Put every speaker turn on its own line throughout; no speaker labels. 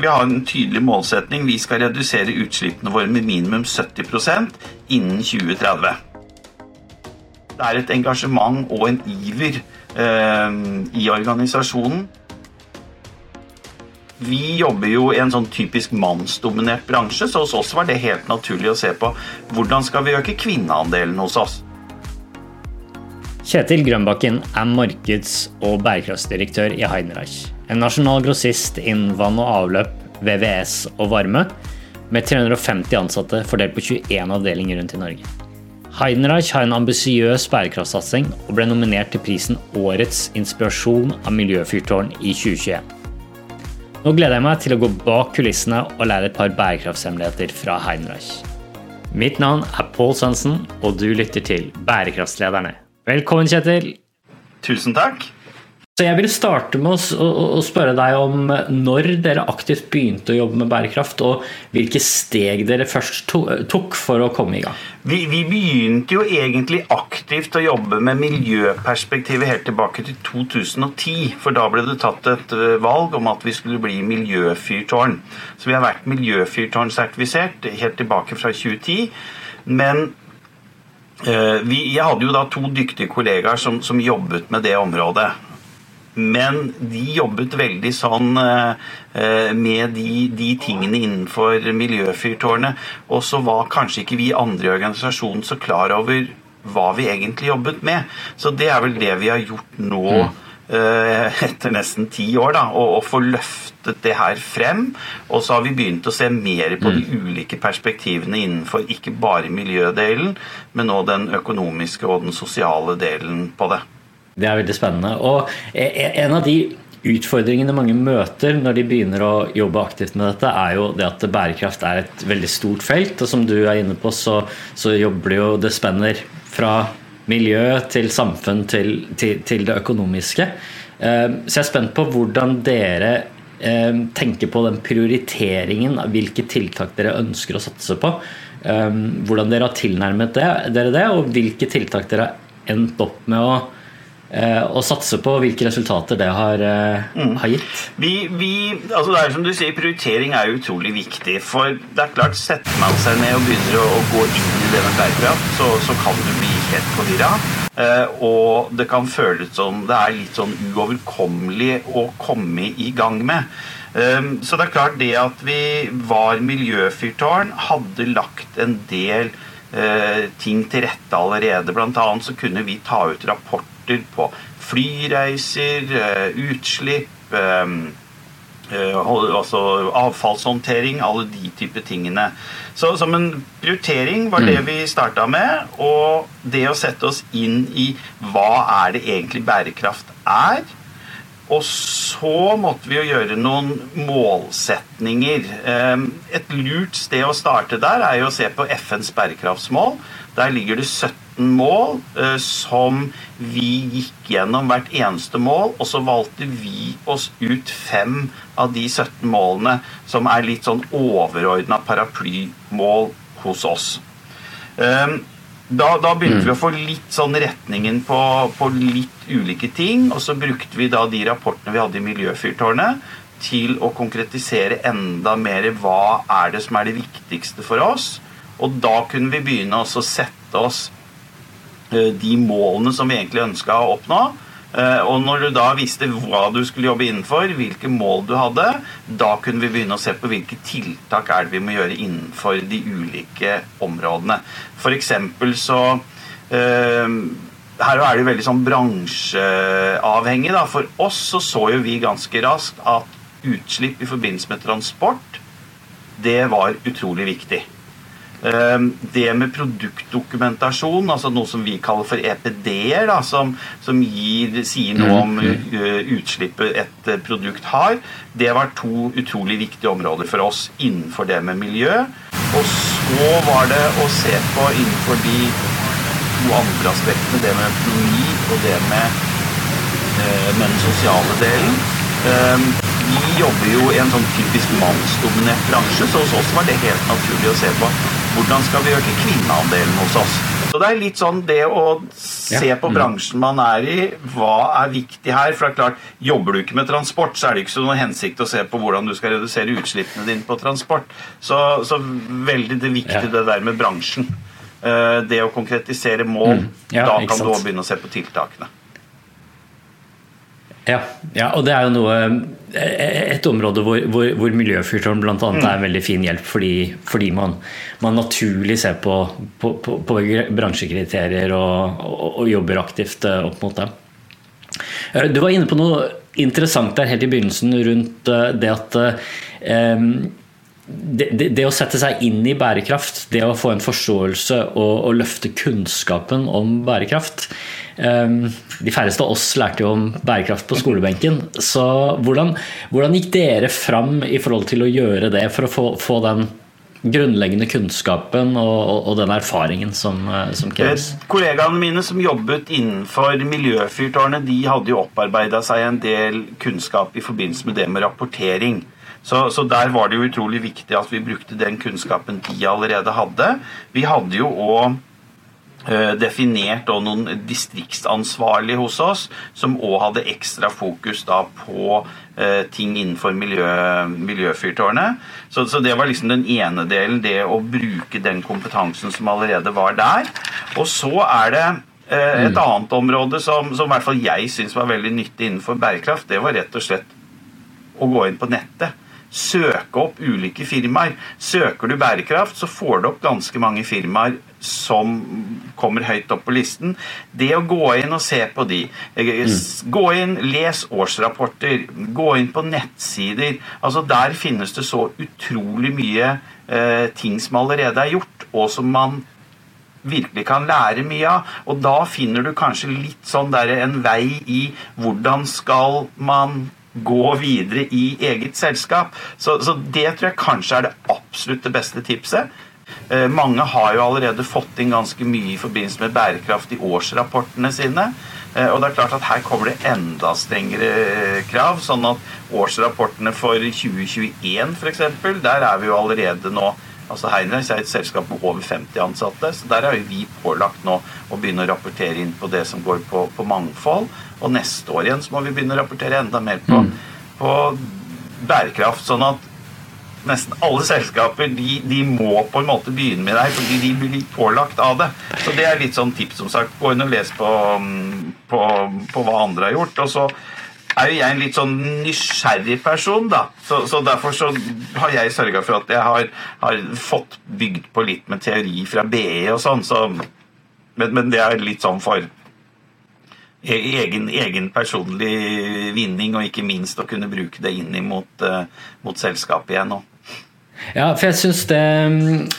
Vi har en tydelig målsetning. Vi skal redusere utslippene våre med minimum 70% innen 2030. Det er et engasjement og en iver eh, i organisasjonen. Vi jobber jo i en sånn typisk mannsdominert bransje, så hos oss var det helt naturlig å se på hvordan skal vi øke kvinneandelen hos oss.
Kjetil Grønbakken er markeds- og bærekraftsdirektør i Heidenreich. En nasjonal grossist innen vann og avløp, VVS og varme, med 350 ansatte fordelt på 21 avdelinger rundt i Norge. Heidenreich har en ambisiøs bærekraftsatsing og ble nominert til prisen Årets inspirasjon av miljøfyrtårn i 2021. Nå gleder jeg meg til å gå bak kulissene og lære et par bærekraftshemmeligheter fra Heidenreich. Mitt navn er Pål Sønsen, og du lytter til Bærekraftslederne. Velkommen, Kjetil.
Tusen takk.
Så Jeg vil starte med å spørre deg om når dere aktivt begynte å jobbe med bærekraft, og hvilke steg dere først tok for å komme i gang.
Vi, vi begynte jo egentlig aktivt å jobbe med miljøperspektivet helt tilbake til 2010. For da ble det tatt et eh, valg om at vi skulle bli miljøfyrtårn. Så vi har vært miljøfyrtårnsertifisert helt tilbake fra 2010. Men eh, vi, jeg hadde jo da to dyktige kollegaer som, som jobbet med det området. Men de jobbet veldig sånn eh, med de, de, tingene innenfor miljøfyrtårnet. Og så var kanskje ikke vi andre i organisasjonen så klar over hva vi egentlig jobbet med. Så det er vel det vi har gjort nå. Mm. Etter nesten ti år, da, å få løftet det her frem. Og så har vi begynt å se mer på de mm. ulike perspektivene innenfor ikke bare miljødelen, men òg den økonomiske og den sosiale delen på det.
Det er veldig spennende. Og e, e, en av de utfordringene mange møter når de begynner å jobbe aktivt med dette, er jo det at bærekraft er et veldig stort felt. Og som du er inne på, så, så jobber det jo Det spenner fra miljø til samfunn til, til, til det økonomiske. Eh, så jeg er spent på hvordan dere eh, tenker på den prioriteringen av hvilke tiltak dere ønsker å satse på. Eh, hvordan dere har tilnærmet dere det, og hvilke tiltak dere har endt opp med å og satse på hvilke resultater det har, eh, mm. har gitt.
Vi, vi, altså det er som du sier, Prioritering er utrolig viktig. For det er klart, setter man seg ned og begynner å, gå inn i det med bærekraft, så, så kan du bli helt forvirra. Eh, og det kan føles som det er litt sånn uoverkommelig å komme i gang med. Eh, så det er klart det at vi var miljøfyrtårn, hadde lagt en del eh, ting til rette allerede. Blant annet så kunne vi ta ut rapport rapporter på flyreiser, eh, utslipp, eh, eh, altså avfallshåndtering, alle de type tingene. Så som en prioritering var det mm. vi starta med. Og det å sette oss inn i hva er det egentlig bærekraft er. Og så måtte vi jo gjøre noen målsetninger. Et lurt sted å starte der er jo å se på FNs bærekraftsmål. Der ligger det 17 mål eh, som vi gikk gjennom hvert eneste mål, og så valgte vi oss ut fem av de 17 målene som er litt sånn overordna paraplymål hos oss. Da, da, begynte vi å få litt sånn retningen på, på, litt ulike ting. Og så brukte vi da de rapportene vi hadde i Miljøfyrtårnet, til å konkretisere enda mer hva er det som er det viktigste for oss. Og da kunne vi begynne å sette oss Eh, de målene som vi egentlig ønska å oppnå. Eh, og når du da visste hva du skulle jobbe innenfor, hvilke mål du hadde, da kunne vi begynne å se på hvilke tiltak er det vi må gjøre innenfor de ulike områdene. Eksempel så eh, Her er det veldig sånn bransjeavhengig. Da. For oss så, så jo vi ganske raskt at utslipp i forbindelse med transport, det var utrolig viktig. Ehm, det med produktdokumentasjon, altså noe som vi kaller for EPD-er, som, som gir, sier noe om mm, mm. Eh, utslippet et eh, produkt har, det var to utrolig viktige områder for oss innenfor det med miljø. Og så var det å se på innenfor de to andre aspektene, det med økonomi og det med, eh, med den sosiale delen. Ehm, vi jobber jo i en sånn typisk mannsdominert bransje, så hos oss var det helt naturlig å se på hvordan skal vi øke kvinneandelen hos oss. Så det er litt sånn det å se på bransjen man er i, hva er viktig her? For det er klart, Jobber du ikke med transport, så er det ikke så noen hensikt å se på hvordan du skal redusere utslippene dine på transport. Så, så veldig det viktige det der med bransjen. Eh, Det å konkretisere mål.
Mm. Ja,
da kan du òg begynne å se på tiltakene.
Ja, ja, og det er jo noe et område hvor, hvor, hvor miljøfyrtårn bl.a.
Mm.
er en veldig fin hjelp fordi, fordi man, man naturlig ser på, på, på, på bransjekriterier og, og, og jobber aktivt eh, opp mot det. Eh, Du var inne på noe interessant der helt i begynnelsen rundt eh, det at um, det, det, det å sette seg inn i bærekraft, det å få en forståelse og, og løfte kunnskapen om bærekraft. Eh, De færreste av oss lærte jo om bærekraft på skolebenken. Så hvordan, hvordan gikk dere fram i forhold til å gjøre det for å få, få den grunnleggende kunnskapen og, og, og den erfaringen som, eh, som kreves?
Eh, Kollegaene mine som jobbet innenfor Miljøfyrtårnet, de hadde jo opparbeida seg en del kunnskap i forbindelse med det med rapportering. Så, så der var det jo utrolig viktig at vi brukte den kunnskapen de allerede hadde. Vi hadde jo òg definert noen distriktsansvarlige hos oss, som òg hadde ekstra fokus da på eh, ting innenfor miljø, Miljøfyrtårnet. Så, så det var liksom den ene delen, det å bruke den kompetansen som allerede var der. Og så er det eh, et annet område som, som i hvert fall jeg syns var veldig nyttig innenfor bærekraft. Det var rett og slett å gå inn på nettet. Søke opp ulike firmaer. Søker du bærekraft, så får du opp ganske mange firmaer som kommer høyt opp på listen. Det å gå inn og se på de. eh, Gå inn, les årsrapporter. Gå inn på nettsider. Altså Der finnes det så utrolig mye eh, ting som allerede er gjort, og som man virkelig kan lære mye av. Og da finner du kanskje litt sånn der en vei i hvordan skal man gå videre i eget selskap. Så, så det tror jeg kanskje er det absolutt det beste tipset. Eh, mange har jo allerede fått inn ganske mye i forbindelse med bærekraft i årsrapportene sine. Eh, og det er klart at her kommer det enda strengere krav. Sånn at årsrapportene for 2021 f.eks., der er vi jo allerede nå Altså Heinreich er et selskap med over 50 ansatte, så der jo vi pålagt nå å begynne å rapportere inn på det som går på, på mangfold. Og neste år igjen så må vi begynne å rapportere enda mer på, på bærekraft. Sånn at nesten alle selskaper de, de må på en måte begynne med det her, fordi de blir litt pålagt av det. Så det er litt sånn tips, som sagt. Gå inn og les på, på, på hva andre har gjort. og så er jo jeg en litt sånn nysgjerrig person, da. Så, så derfor så har jeg sørga for at jeg har, har, fått bygd på litt med teori fra BE og sånn. Så, men, men, det er litt sånn for egen, egen, personlig vinning, og ikke minst å kunne bruke det inn mot, uh, mot selskapet igjen. Også.
Ja, for jeg syns det,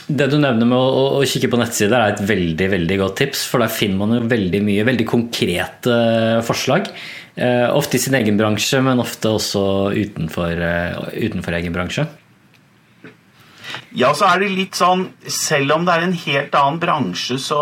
det, du nevner med å, å, kikke på nettsider, er et veldig veldig godt tips. For der finner man jo veldig mye veldig konkrete forslag. Uh, ofte i sin egen bransje, men ofte også utenfor, utenfor egen bransje.
Ja, så er det litt sånn Selv om det er en helt annen bransje, så,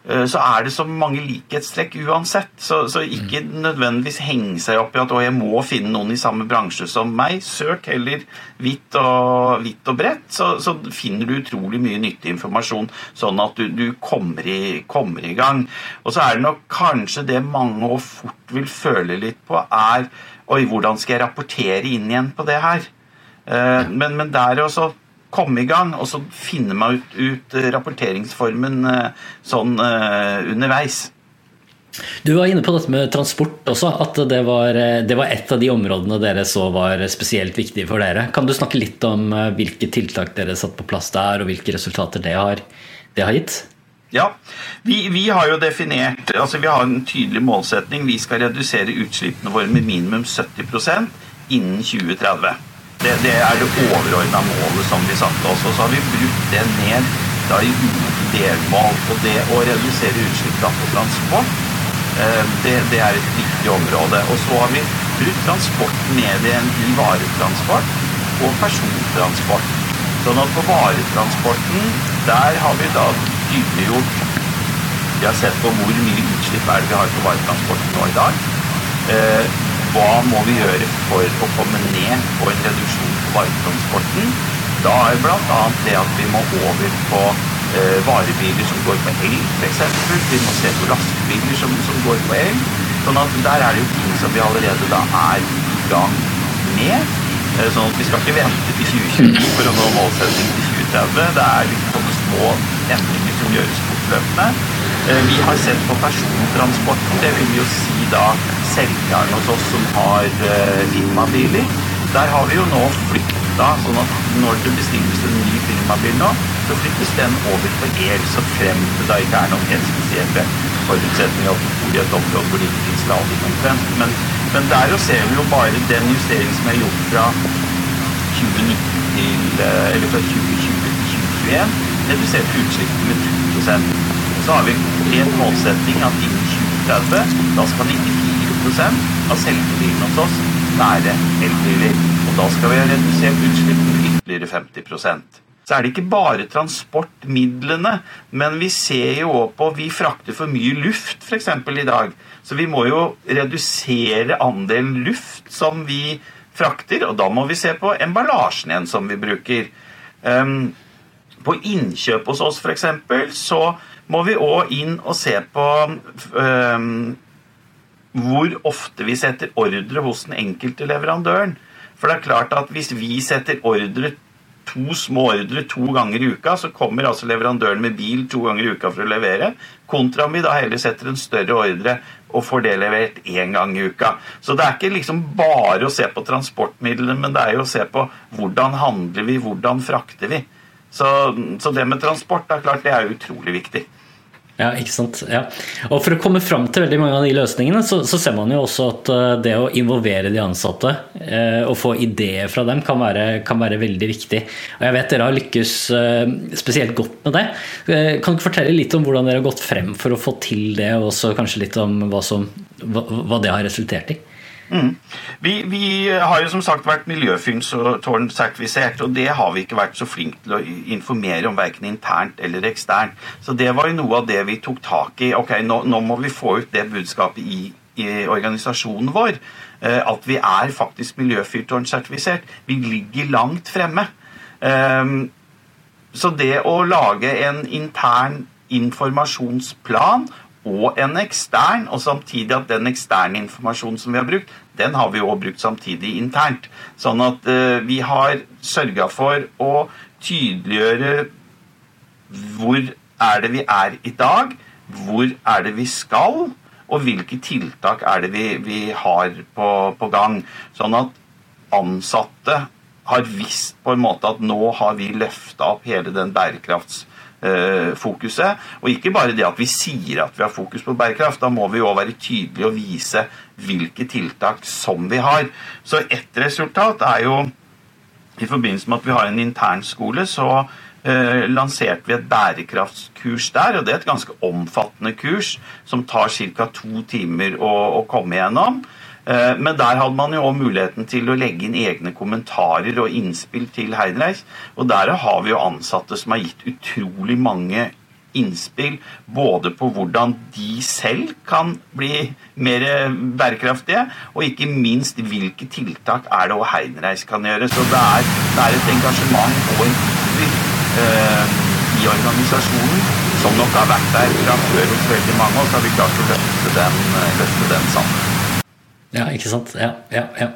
så er det så mange likhetstrekk uansett. Så, så, ikke nødvendigvis henge seg opp i at å, jeg må finne noen i samme bransje som meg. Søk heller hvitt og, hvitt og bredt, så, så, finner du utrolig mye nyttig informasjon, sånn at du, du kommer, i, kommer, i, gang. Og så er det nok kanskje det mange og fort vil føle litt på, er Oi, hvordan skal jeg rapportere inn igjen på det her? Uh, men, men der også komme i gang, og så finne meg ut, ut rapporteringsformen uh, sånn uh, underveis.
Du var inne på dette med transport også, at det var, det var, et av de områdene dere så var spesielt viktige for dere. Kan du snakke litt om hvilke tiltak dere satt på plass der, og hvilke resultater det har, det har gitt?
Ja, vi, vi, har jo definert altså Vi har en tydelig målsetning. Vi skal redusere utslippene våre med minimum 70% innen 2030. Det, det er det overordna målet som vi satte oss. Og så har vi brutt det ned da i ulike delmål. Og det å redusere utslipp på transport, det, det, er et viktig område. Og så har vi brutt transport ned igjen i varetransport og persontransport. Sånn at på varetransporten, der har vi da tydeliggjort Vi har sett på hvor mye utslipp er det vi har på varetransporten nå i dag. Hva må vi gjøre for å komme ned på en reduksjon på varetransporten? Da er bl.a. det at vi må over på eh, varebiler som går på el, f.eks. Vi må se på lastebiler som, som, går på el. Sånn at der er det jo ting som vi allerede da er i gang med. Eh, sånn at vi skal ikke vente til 2020 for å nå målsettingen til 2030. Det er litt sånne små endringer som gjøres fortløpende. Eh, vi har sett på persontransporten, det vil jo si da selgerne hos oss som har eh, firmabiler. Der har vi jo nå flytta, sånn at når det bestilles en ny firmabil nå, så flyttes den over på el, så frem til det ikke er noen helt spesielle forutsetninger at du bor i et område hvor det ikke finnes lading omtrent. Men, men der ser vi jo bare den justeringen som er gjort fra 2019 til, eh, eller fra 2020 til 2021, reduserte utslippene med 2 så har vi en målsetting at innen 2030 da skal 94 av selvbilene hos oss være elbiler. Og da skal vi ha redusert utslippene med ytterligere 50% så er det ikke bare transportmidlene, men vi ser jo òg på Vi frakter for mye luft f.eks. i dag. Så vi må jo redusere andelen luft som vi frakter, og da må vi se på emballasjen igjen som vi bruker. Um, på innkjøp hos oss f.eks. så må vi òg inn og se på um, hvor ofte vi setter ordre hos den enkelte leverandøren. For det er klart at hvis vi setter ordre to små ordre to ganger i uka, så kommer altså leverandøren med bil to ganger i uka for å levere, kontra om vi da heller setter en større ordre og får det levert én gang i uka. Så det er ikke liksom bare å se på transportmidlene, men det er jo å se på hvordan handler vi, hvordan frakter vi. Så, så det med transport er klart det er utrolig viktig.
Ja, ikke sant. Ja. Og For å komme fram til veldig mange av de løsningene, så, så, ser man jo også at eh, det å involvere de ansatte eh, og få ideer fra dem kan være, kan være, veldig viktig. Og Jeg vet dere har lykkes eh, spesielt godt med det. Eh, kan du fortelle litt om hvordan dere har gått frem for å få til det, og også kanskje litt om hva, som, hva, hva det har resultert i?
Mm. Vi, vi, har jo som sagt vært miljøfyrtårnsertifisert, og det har vi ikke vært så flinke til å informere om verken internt eller eksternt. Så det var jo noe av det vi tok tak i. Ok, nå, nå må vi få ut det budskapet i, i organisasjonen vår. Eh, at vi er faktisk miljøfyrtårn-sertifisert. Vi ligger langt fremme. Um, så det å lage en intern informasjonsplan og en ekstern, og samtidig at den eksterne informasjonen som vi har brukt, den har vi òg brukt samtidig internt. Sånn at eh, vi har sørga for å tydeliggjøre hvor er det vi er i dag, hvor er det vi skal, og hvilke tiltak er det vi, vi har på, på gang. Sånn at ansatte har visst på en måte at nå har vi løfta opp hele den bærekrafts fokuset. Og ikke bare det at vi sier at vi har fokus på bærekraft. Da må vi òg være tydelige og vise hvilke tiltak som vi har. Så ett resultat er jo i forbindelse med at vi har en internskole, så eh, lanserte vi et bærekraftskurs der. og Det er et ganske omfattende kurs som tar ca. to timer å, å komme gjennom. Eh, men der hadde man jo òg muligheten til å legge inn egne kommentarer og innspill til Heidenreich. Og der har vi jo ansatte som har gitt utrolig mange innspill både på hvordan de selv kan bli mer bærekraftige, og ikke minst hvilke tiltak er det òg Heidenreich kan gjøre. Så det er, det er et engasjement og en iver eh, i organisasjonen som nok har vært der fra før hos veldig mange, og så har vi klart å løfte den, løfte den sammen.
Ja, ikke sant. Ja, ja, ja.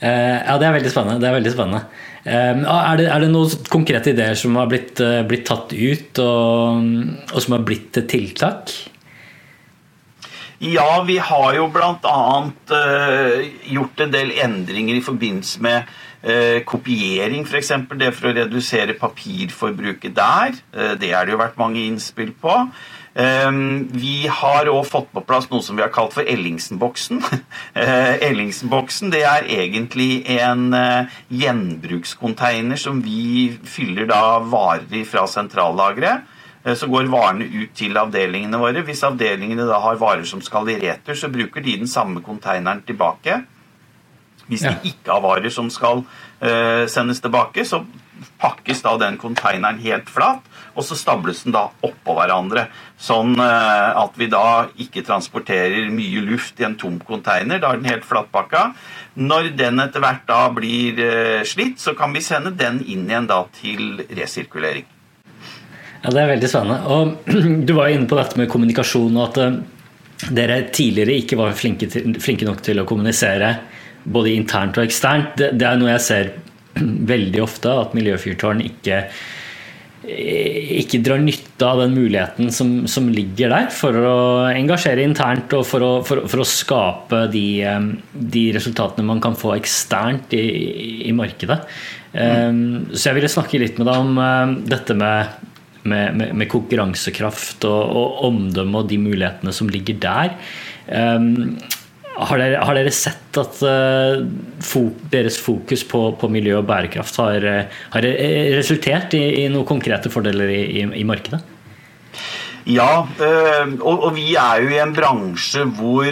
Uh, ja det er veldig spennende. Det er, veldig spennende. Uh, er, det, er, det, noen konkrete ideer som har blitt, uh, blitt tatt ut, og, og, som har blitt til tiltak?
Ja, vi har jo bl.a. gjort en del endringer i forbindelse med kopiering, f.eks. Det for å redusere papirforbruket der. det er det jo vært mange innspill på. Ehm, vi har òg fått på plass noe som vi har kalt for Ellingsen-boksen. Eh, Ellingsen-boksen det er egentlig en eh, gjenbrukscontainer som vi fyller da varer fra sentrallageret. Eh, så går varene ut til avdelingene våre. Hvis avdelingene da har varer som skal i retur, så bruker de den samme konteineren tilbake. Hvis de ikke har varer som skal sendes tilbake, så pakkes da den konteineren helt flat og så stables den da oppå hverandre. Sånn uh, at vi da ikke transporterer mye luft i en tom konteiner. Da er den helt flatpakka. Når den etter hvert da blir uh, slitt, så kan vi sende den inn igjen da til resirkulering.
Ja, Det er veldig spennende. Og Du var inne på dette med kommunikasjon, og at dere tidligere ikke var flinke, til, flinke nok til å kommunisere både internt og eksternt. Det, det, er noe jeg ser veldig ofte, at miljøfyrtårn ikke ikke drar nytte av den muligheten som, som, ligger der for å engasjere internt og for å, for, for å skape de, eh, de, resultatene man kan få eksternt i, i markedet. Mm. Så jeg ville snakke litt med deg om eh, dette med, med, med, med konkurransekraft og, og omdømme og de mulighetene som ligger der. Har dere, har dere, sett at uh, fo deres fokus på, på, miljø og bærekraft har, uh, har resultert i, i, noen konkrete fordeler i, i, i markedet?
Ja, øh, og, og, vi er jo i en bransje hvor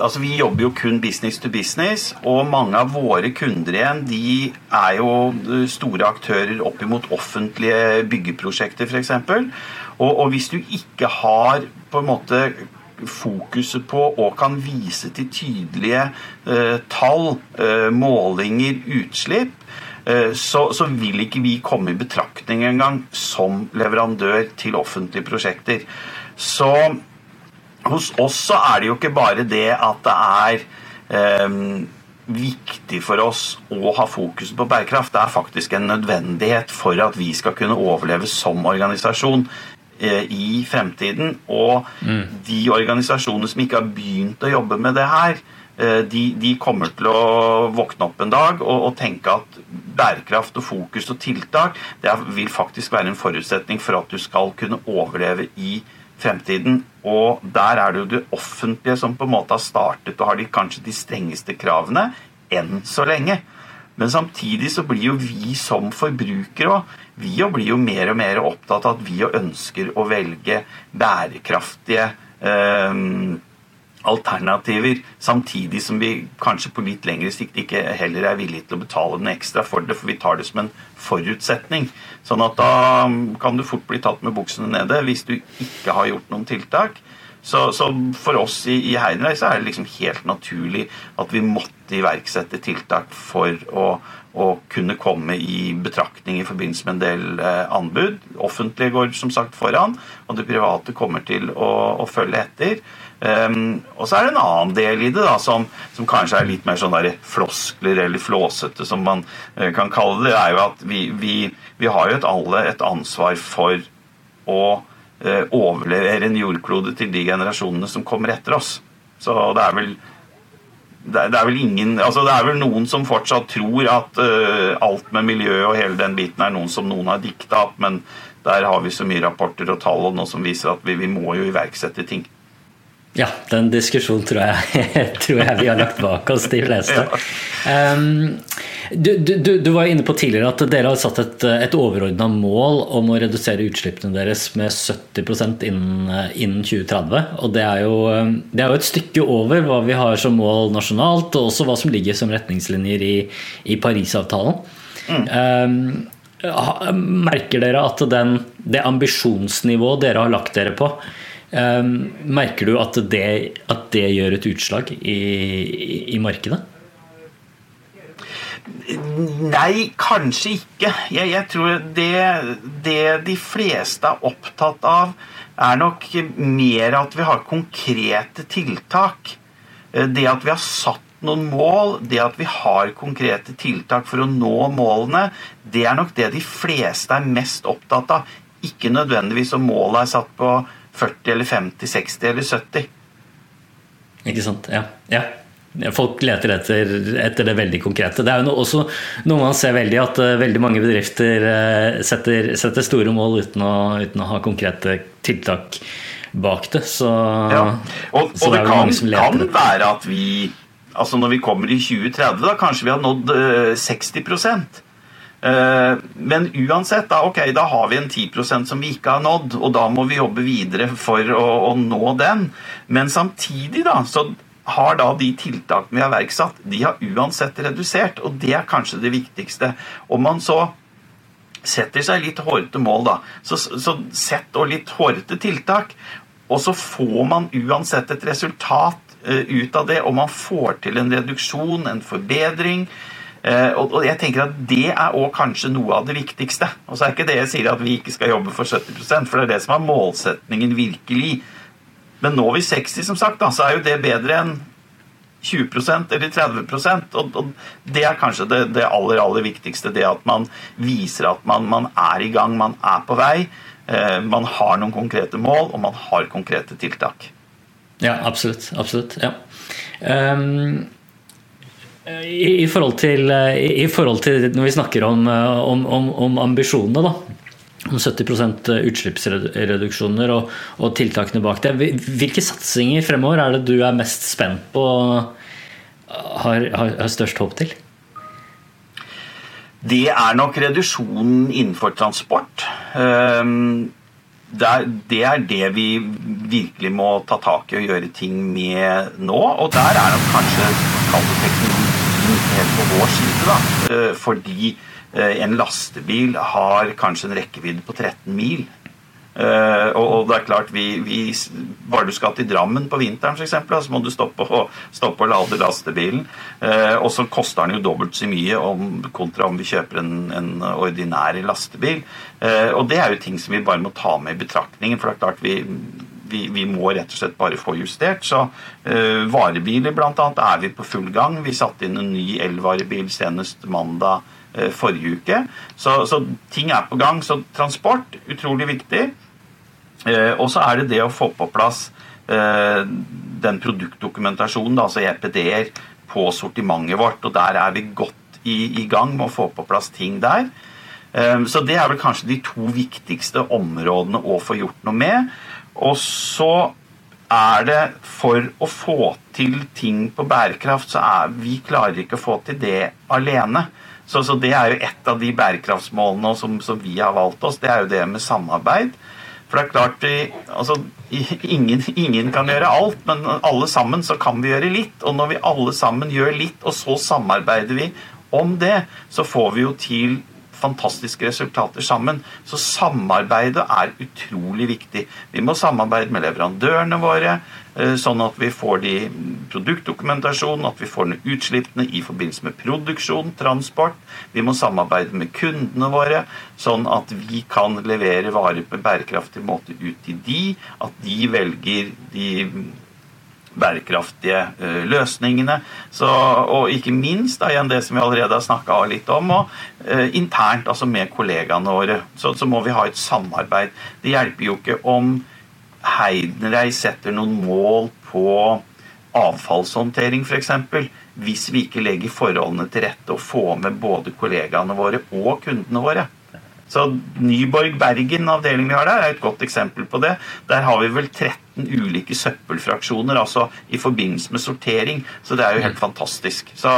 altså Vi jobber jo kun business to business, og mange av våre kunder igjen de er jo store aktører oppimot offentlige byggeprosjekter, f.eks. Og, og hvis du ikke har på en måte fokuset på og kan vise til tydelige eh, tall, eh, målinger, utslipp, eh, så, så, vil ikke vi komme i betraktning engang som leverandør til offentlige prosjekter. Så hos oss så er det jo ikke bare det at det er eh, viktig for oss å ha fokus på bærekraft. Det er faktisk en nødvendighet for at vi skal kunne overleve som organisasjon. Eh, i fremtiden. Og mm. de organisasjonene som ikke har begynt å jobbe med det her, eh, de, de kommer til å våkne opp en dag og, og, tenke at bærekraft og fokus og tiltak det vil faktisk være en forutsetning for at du skal kunne overleve i fremtiden. Og der er det jo det offentlige som på en måte har startet og har de, kanskje de strengeste kravene enn så lenge. Men samtidig så blir jo vi som forbrukere òg Vi blir jo mer og mer opptatt av at vi ønsker å velge bærekraftige eh, alternativer, samtidig som vi kanskje på litt lengre sikt ikke heller er villige til å betale den ekstra for det, for vi tar det som en forutsetning. Sånn at da kan du fort bli tatt med buksene nede hvis du ikke har gjort noen tiltak. Så, så, for oss i, i Heidenreich så er det liksom helt naturlig at vi måtte iverksette tiltak for å, å kunne komme i betraktning i forbindelse med en del eh, anbud. Offentlige går som sagt foran, og det private kommer til å, å følge etter. Um, og så er det en annen del i det da, som, som kanskje er litt mer sånn der floskler eller flåsete, som man uh, kan kalle det. er jo at vi, vi, vi har jo et, alle et ansvar for å overlevere en jordklode til de generasjonene som kommer etter oss. Så det er vel det er, vel ingen altså Det er vel noen som fortsatt tror at uh, alt med miljø og hele den biten er noen som noen har dikta opp, men der har vi så mye rapporter og tall og noe som viser at vi, vi må jo iverksette ting.
Ja, den diskusjonen tror jeg, tror jeg vi har lagt bak oss, de fleste. Um, du, du, du, var inne på tidligere at dere har satt et, et overordna mål om å redusere utslippene deres med 70% innen, innen 2030. Og det er, jo, det er, jo, et stykke over hva vi har som mål nasjonalt, og også hva som ligger som retningslinjer i, i Parisavtalen. Mm. Um, merker dere at den, det ambisjonsnivået dere har lagt dere på, um, merker du at det, at det, gjør et utslag i, i, i markedet?
Nei, kanskje ikke. Jeg, jeg tror det, det, de fleste er opptatt av, er nok mer at vi har konkrete tiltak. Eh, det at vi har satt noen mål, det at vi har konkrete tiltak for å nå målene, det er nok det de fleste er mest opptatt av. Ikke nødvendigvis om målet er satt på 40 eller 50, 60 eller 70.
Ikke sant. Ja. ja. Folk leter etter, etter, det veldig konkrete. Det er jo også noe man ser veldig, at uh, veldig mange bedrifter uh, setter, setter, store mål uten å, uten å, ha konkrete tiltak bak det. Så,
ja. Og, så og det, det kan, kan, være at vi altså Når vi kommer i 2030, da kanskje vi har nådd uh, 60 men uansett, da, okay, da har vi en 10% som vi ikke har nådd, og da må vi jobbe videre for å, å nå den. Men samtidig, da, så har da de tiltakene vi har iverksatt, de har uansett redusert. Og det er kanskje det viktigste. Om man så setter seg litt hårete mål, da, så, så sett og litt hårete tiltak. Og så får man uansett et resultat uh, ut av det, og man får til en reduksjon, en forbedring. Eh, og, jeg tenker at Det er også kanskje noe av det viktigste. Og så er ikke det jeg sier at vi ikke skal jobbe for 70% for det er det som er målsetningen virkelig. Men når vi 60, som sagt, da, så er jo det bedre enn 20% eller 30 og, og Det er kanskje det, det, aller aller viktigste. Det at man viser at man, man er i gang, man er på vei. Eh, man har noen konkrete mål, og man har konkrete tiltak.
Ja, absolutt. absolutt ja. Um, i, i, forhold til, i, forhold til, Når vi snakker om, om, om, om ambisjonene, da om 70% utslippsreduksjoner og, og, tiltakene bak det. Hvilke satsinger fremover er det du er mest spent på og har, har, har størst håp til?
Det er nok reduksjonen innenfor transport. Ehm, det er, det det vi virkelig må ta tak i og gjøre ting med nå. Og der er nok kanskje teknologien helt på vår side, da. Eh, fordi Eh, en lastebil har kanskje en rekkevidde på 13 mil. Uh, og, det er klart, vi, vi, Bare du skal til Drammen på vinteren, for eksempel, så må du stoppe og, stoppe og lade lastebilen. Uh, og så koster den jo dobbelt så mye om, kontra om vi kjøper en, en ordinær lastebil. Uh, og det er jo ting som vi bare må ta med i betraktningen. For det er klart vi, vi, vi må rett og slett bare få justert. Så varebiler bl.a. er vi på full gang. Vi satte inn en ny elvarebil senest mandag Eh, forrige uke. Så, så, ting er på gang. Så transport, utrolig viktig. Eh, og så er det det å få på plass eh, den produktdokumentasjonen, altså EPD-er, på sortimentet vårt. Og der er vi godt i, i gang med å få på plass ting der. Så det er vel kanskje de to viktigste områdene å få gjort noe med. Og så er det for å få til ting på bærekraft, så er vi klarer ikke å få til det alene. Så, så, det er jo et av de bærekraftsmålene som, som, vi har valgt oss. Det er jo det med samarbeid. For det er klart, vi, altså, ingen, ingen, kan gjøre alt, men alle sammen så kan vi gjøre litt. Og når vi alle sammen gjør litt, og så samarbeider vi om det, så får vi jo til fantastiske resultater sammen. Så samarbeidet er utrolig viktig. Vi må samarbeide med leverandørene våre, eh, sånn at vi får de produktdokumentasjonen, at vi får ned utslippene i forbindelse med produksjon, transport. Vi må samarbeide med kundene våre, sånn at vi kan levere varer på bærekraftig måte ut til de, at de velger de bærekraftige uh, løsningene. Så, og ikke minst da, igjen det som vi allerede har snakka litt om, og uh, internt, altså med kollegaene våre, så, så, må vi ha et samarbeid. Det hjelper jo ikke om Heidenreich setter noen mål på avfallshåndtering f.eks. Hvis vi ikke legger forholdene til rette og får med både kollegaene våre og kundene våre. Så Nyborg Bergen, avdelingen vi har der, er et godt eksempel på det. Der har vi vel 13 ulike søppelfraksjoner altså i forbindelse med sortering. Så det er jo helt fantastisk. Så,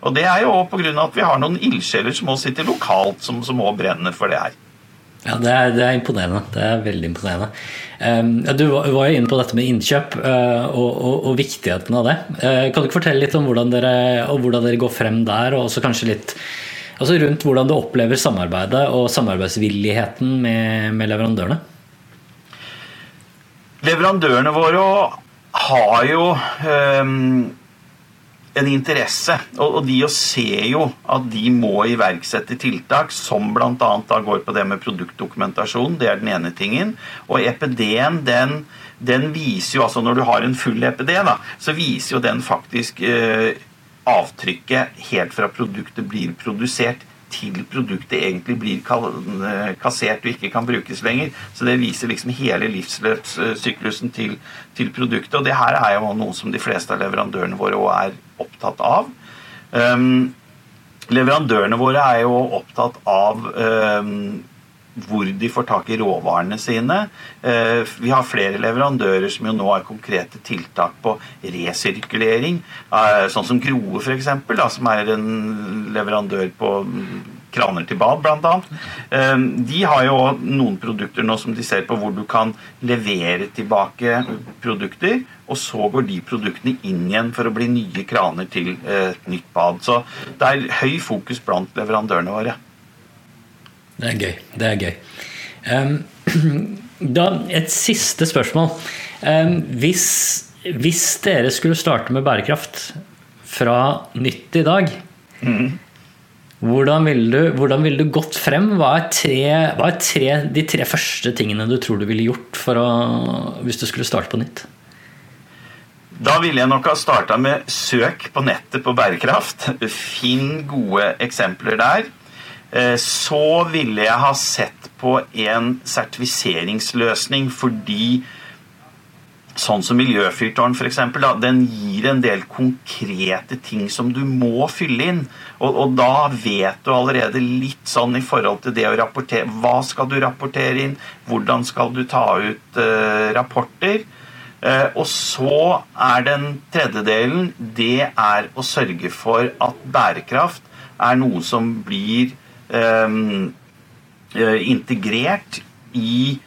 og det er jo òg pga. at vi har noen ildsjeler som også sitter lokalt, som òg brenner for det her.
Ja, det er, det er, imponerende. Det er veldig imponerende. Um, du var jo inne på dette med innkjøp uh, og, og, og, viktigheten av det. Uh, kan du ikke fortelle litt om hvordan dere, hvordan dere går frem der, og også kanskje litt Altså rundt hvordan du opplever samarbeidet og samarbeidsvilligheten med, med leverandørene?
Leverandørene våre har jo um, en interesse, og, og de ser jo at de må iverksette tiltak som bl.a. går på det med produktdokumentasjon. Det er den ene tingen. Og EPD-en den, den, viser jo, altså Når du har en full EPD, da, så viser jo den faktisk uh, avtrykket helt fra produktet blir produsert til produktet egentlig blir kassert og ikke kan brukes lenger. Så det viser liksom hele livsløpssyklusen til, til produktet. Og det her er jo noe som de fleste av leverandørene våre òg er opptatt av. Um, leverandørene våre er jo opptatt av um, hvor de får tak i råvarene sine. Eh, vi har flere leverandører som jo nå har konkrete tiltak på resirkulering. Eh, sånn som Groe, f.eks., som er en leverandør på kraner til bad, bl.a. annet de har jo noen produkter nå som de ser på hvor du kan levere tilbake produkter, og så går de produktene inn igjen for å bli nye kraner til et nytt bad. Så det er høy fokus blant leverandørene våre.
Det er gøy. Det er gøy. Um, da, et siste spørsmål. Um, hvis, hvis, dere skulle starte med bærekraft fra nytt i dag, mm. Hvordan ville du, hvordan vil du gått frem? Hva er, tre, hva er tre, de tre første tingene du tror du ville gjort å, hvis du skulle starte på nytt?
Da ville jeg nok ha starta med søk på nettet på bærekraft. Finn gode eksempler der. Eh, så ville jeg ha sett på en sertifiseringsløsning fordi Sånn som Miljøfyrtårn, f.eks. Den gir en del konkrete ting som du må fylle inn. Og, og, da vet du allerede litt sånn i forhold til det å rapportere. Hva skal du rapportere inn? Hvordan skal du ta ut uh, rapporter? Uh, og så er den tredjedelen Det er å sørge for at bærekraft er noe som blir integrert i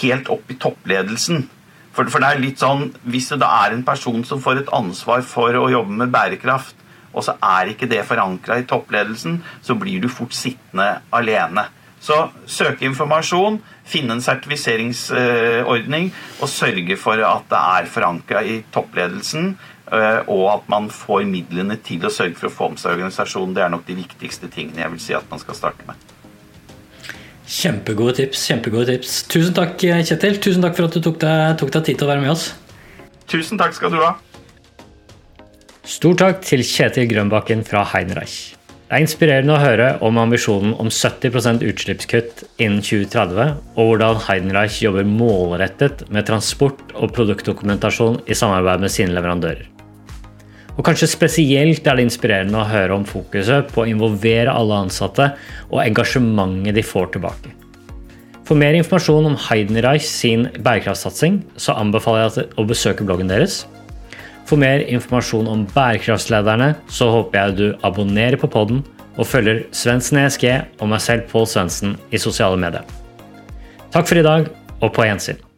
helt opp i toppledelsen. For, for, det er litt sånn, Hvis det da er en person som får et ansvar for å jobbe med bærekraft, og så er ikke det forankra i toppledelsen, så blir du fort sittende alene. Så søke informasjon, finne en sertifiseringsordning og sørge for at det er forankra i toppledelsen, eh, og at man får midlene til å sørge for å få med seg organisasjonen. Det er nok de viktigste tingene jeg vil si at man skal starte med.
Kjempegode tips. kjempegode tips. Tusen takk, Kjetil. Tusen takk for at du tok deg, tok deg tid til å være med oss.
Tusen takk skal du ha.
Stor takk til Kjetil Grønbakken fra Heinreich. Det er inspirerende å høre om ambisjonen om 70% utslippskutt innen 2030, og hvordan Heidenreich jobber målrettet med transport og produktdokumentasjon i samarbeid med sine leverandører. Og kanskje spesielt er det inspirerende å høre om fokuset på å involvere alle ansatte og engasjementet de får tilbake. For mer informasjon om Heidenreich sin bærekraftsatsing, så anbefaler jeg å besøke bloggen deres. For mer informasjon om bærekraftslederne, så håper jeg du abonnerer på podden og følger Svendsen ESG og meg selv, Pål Svendsen, i sosiale medier. Takk for i dag, og på gjensyn.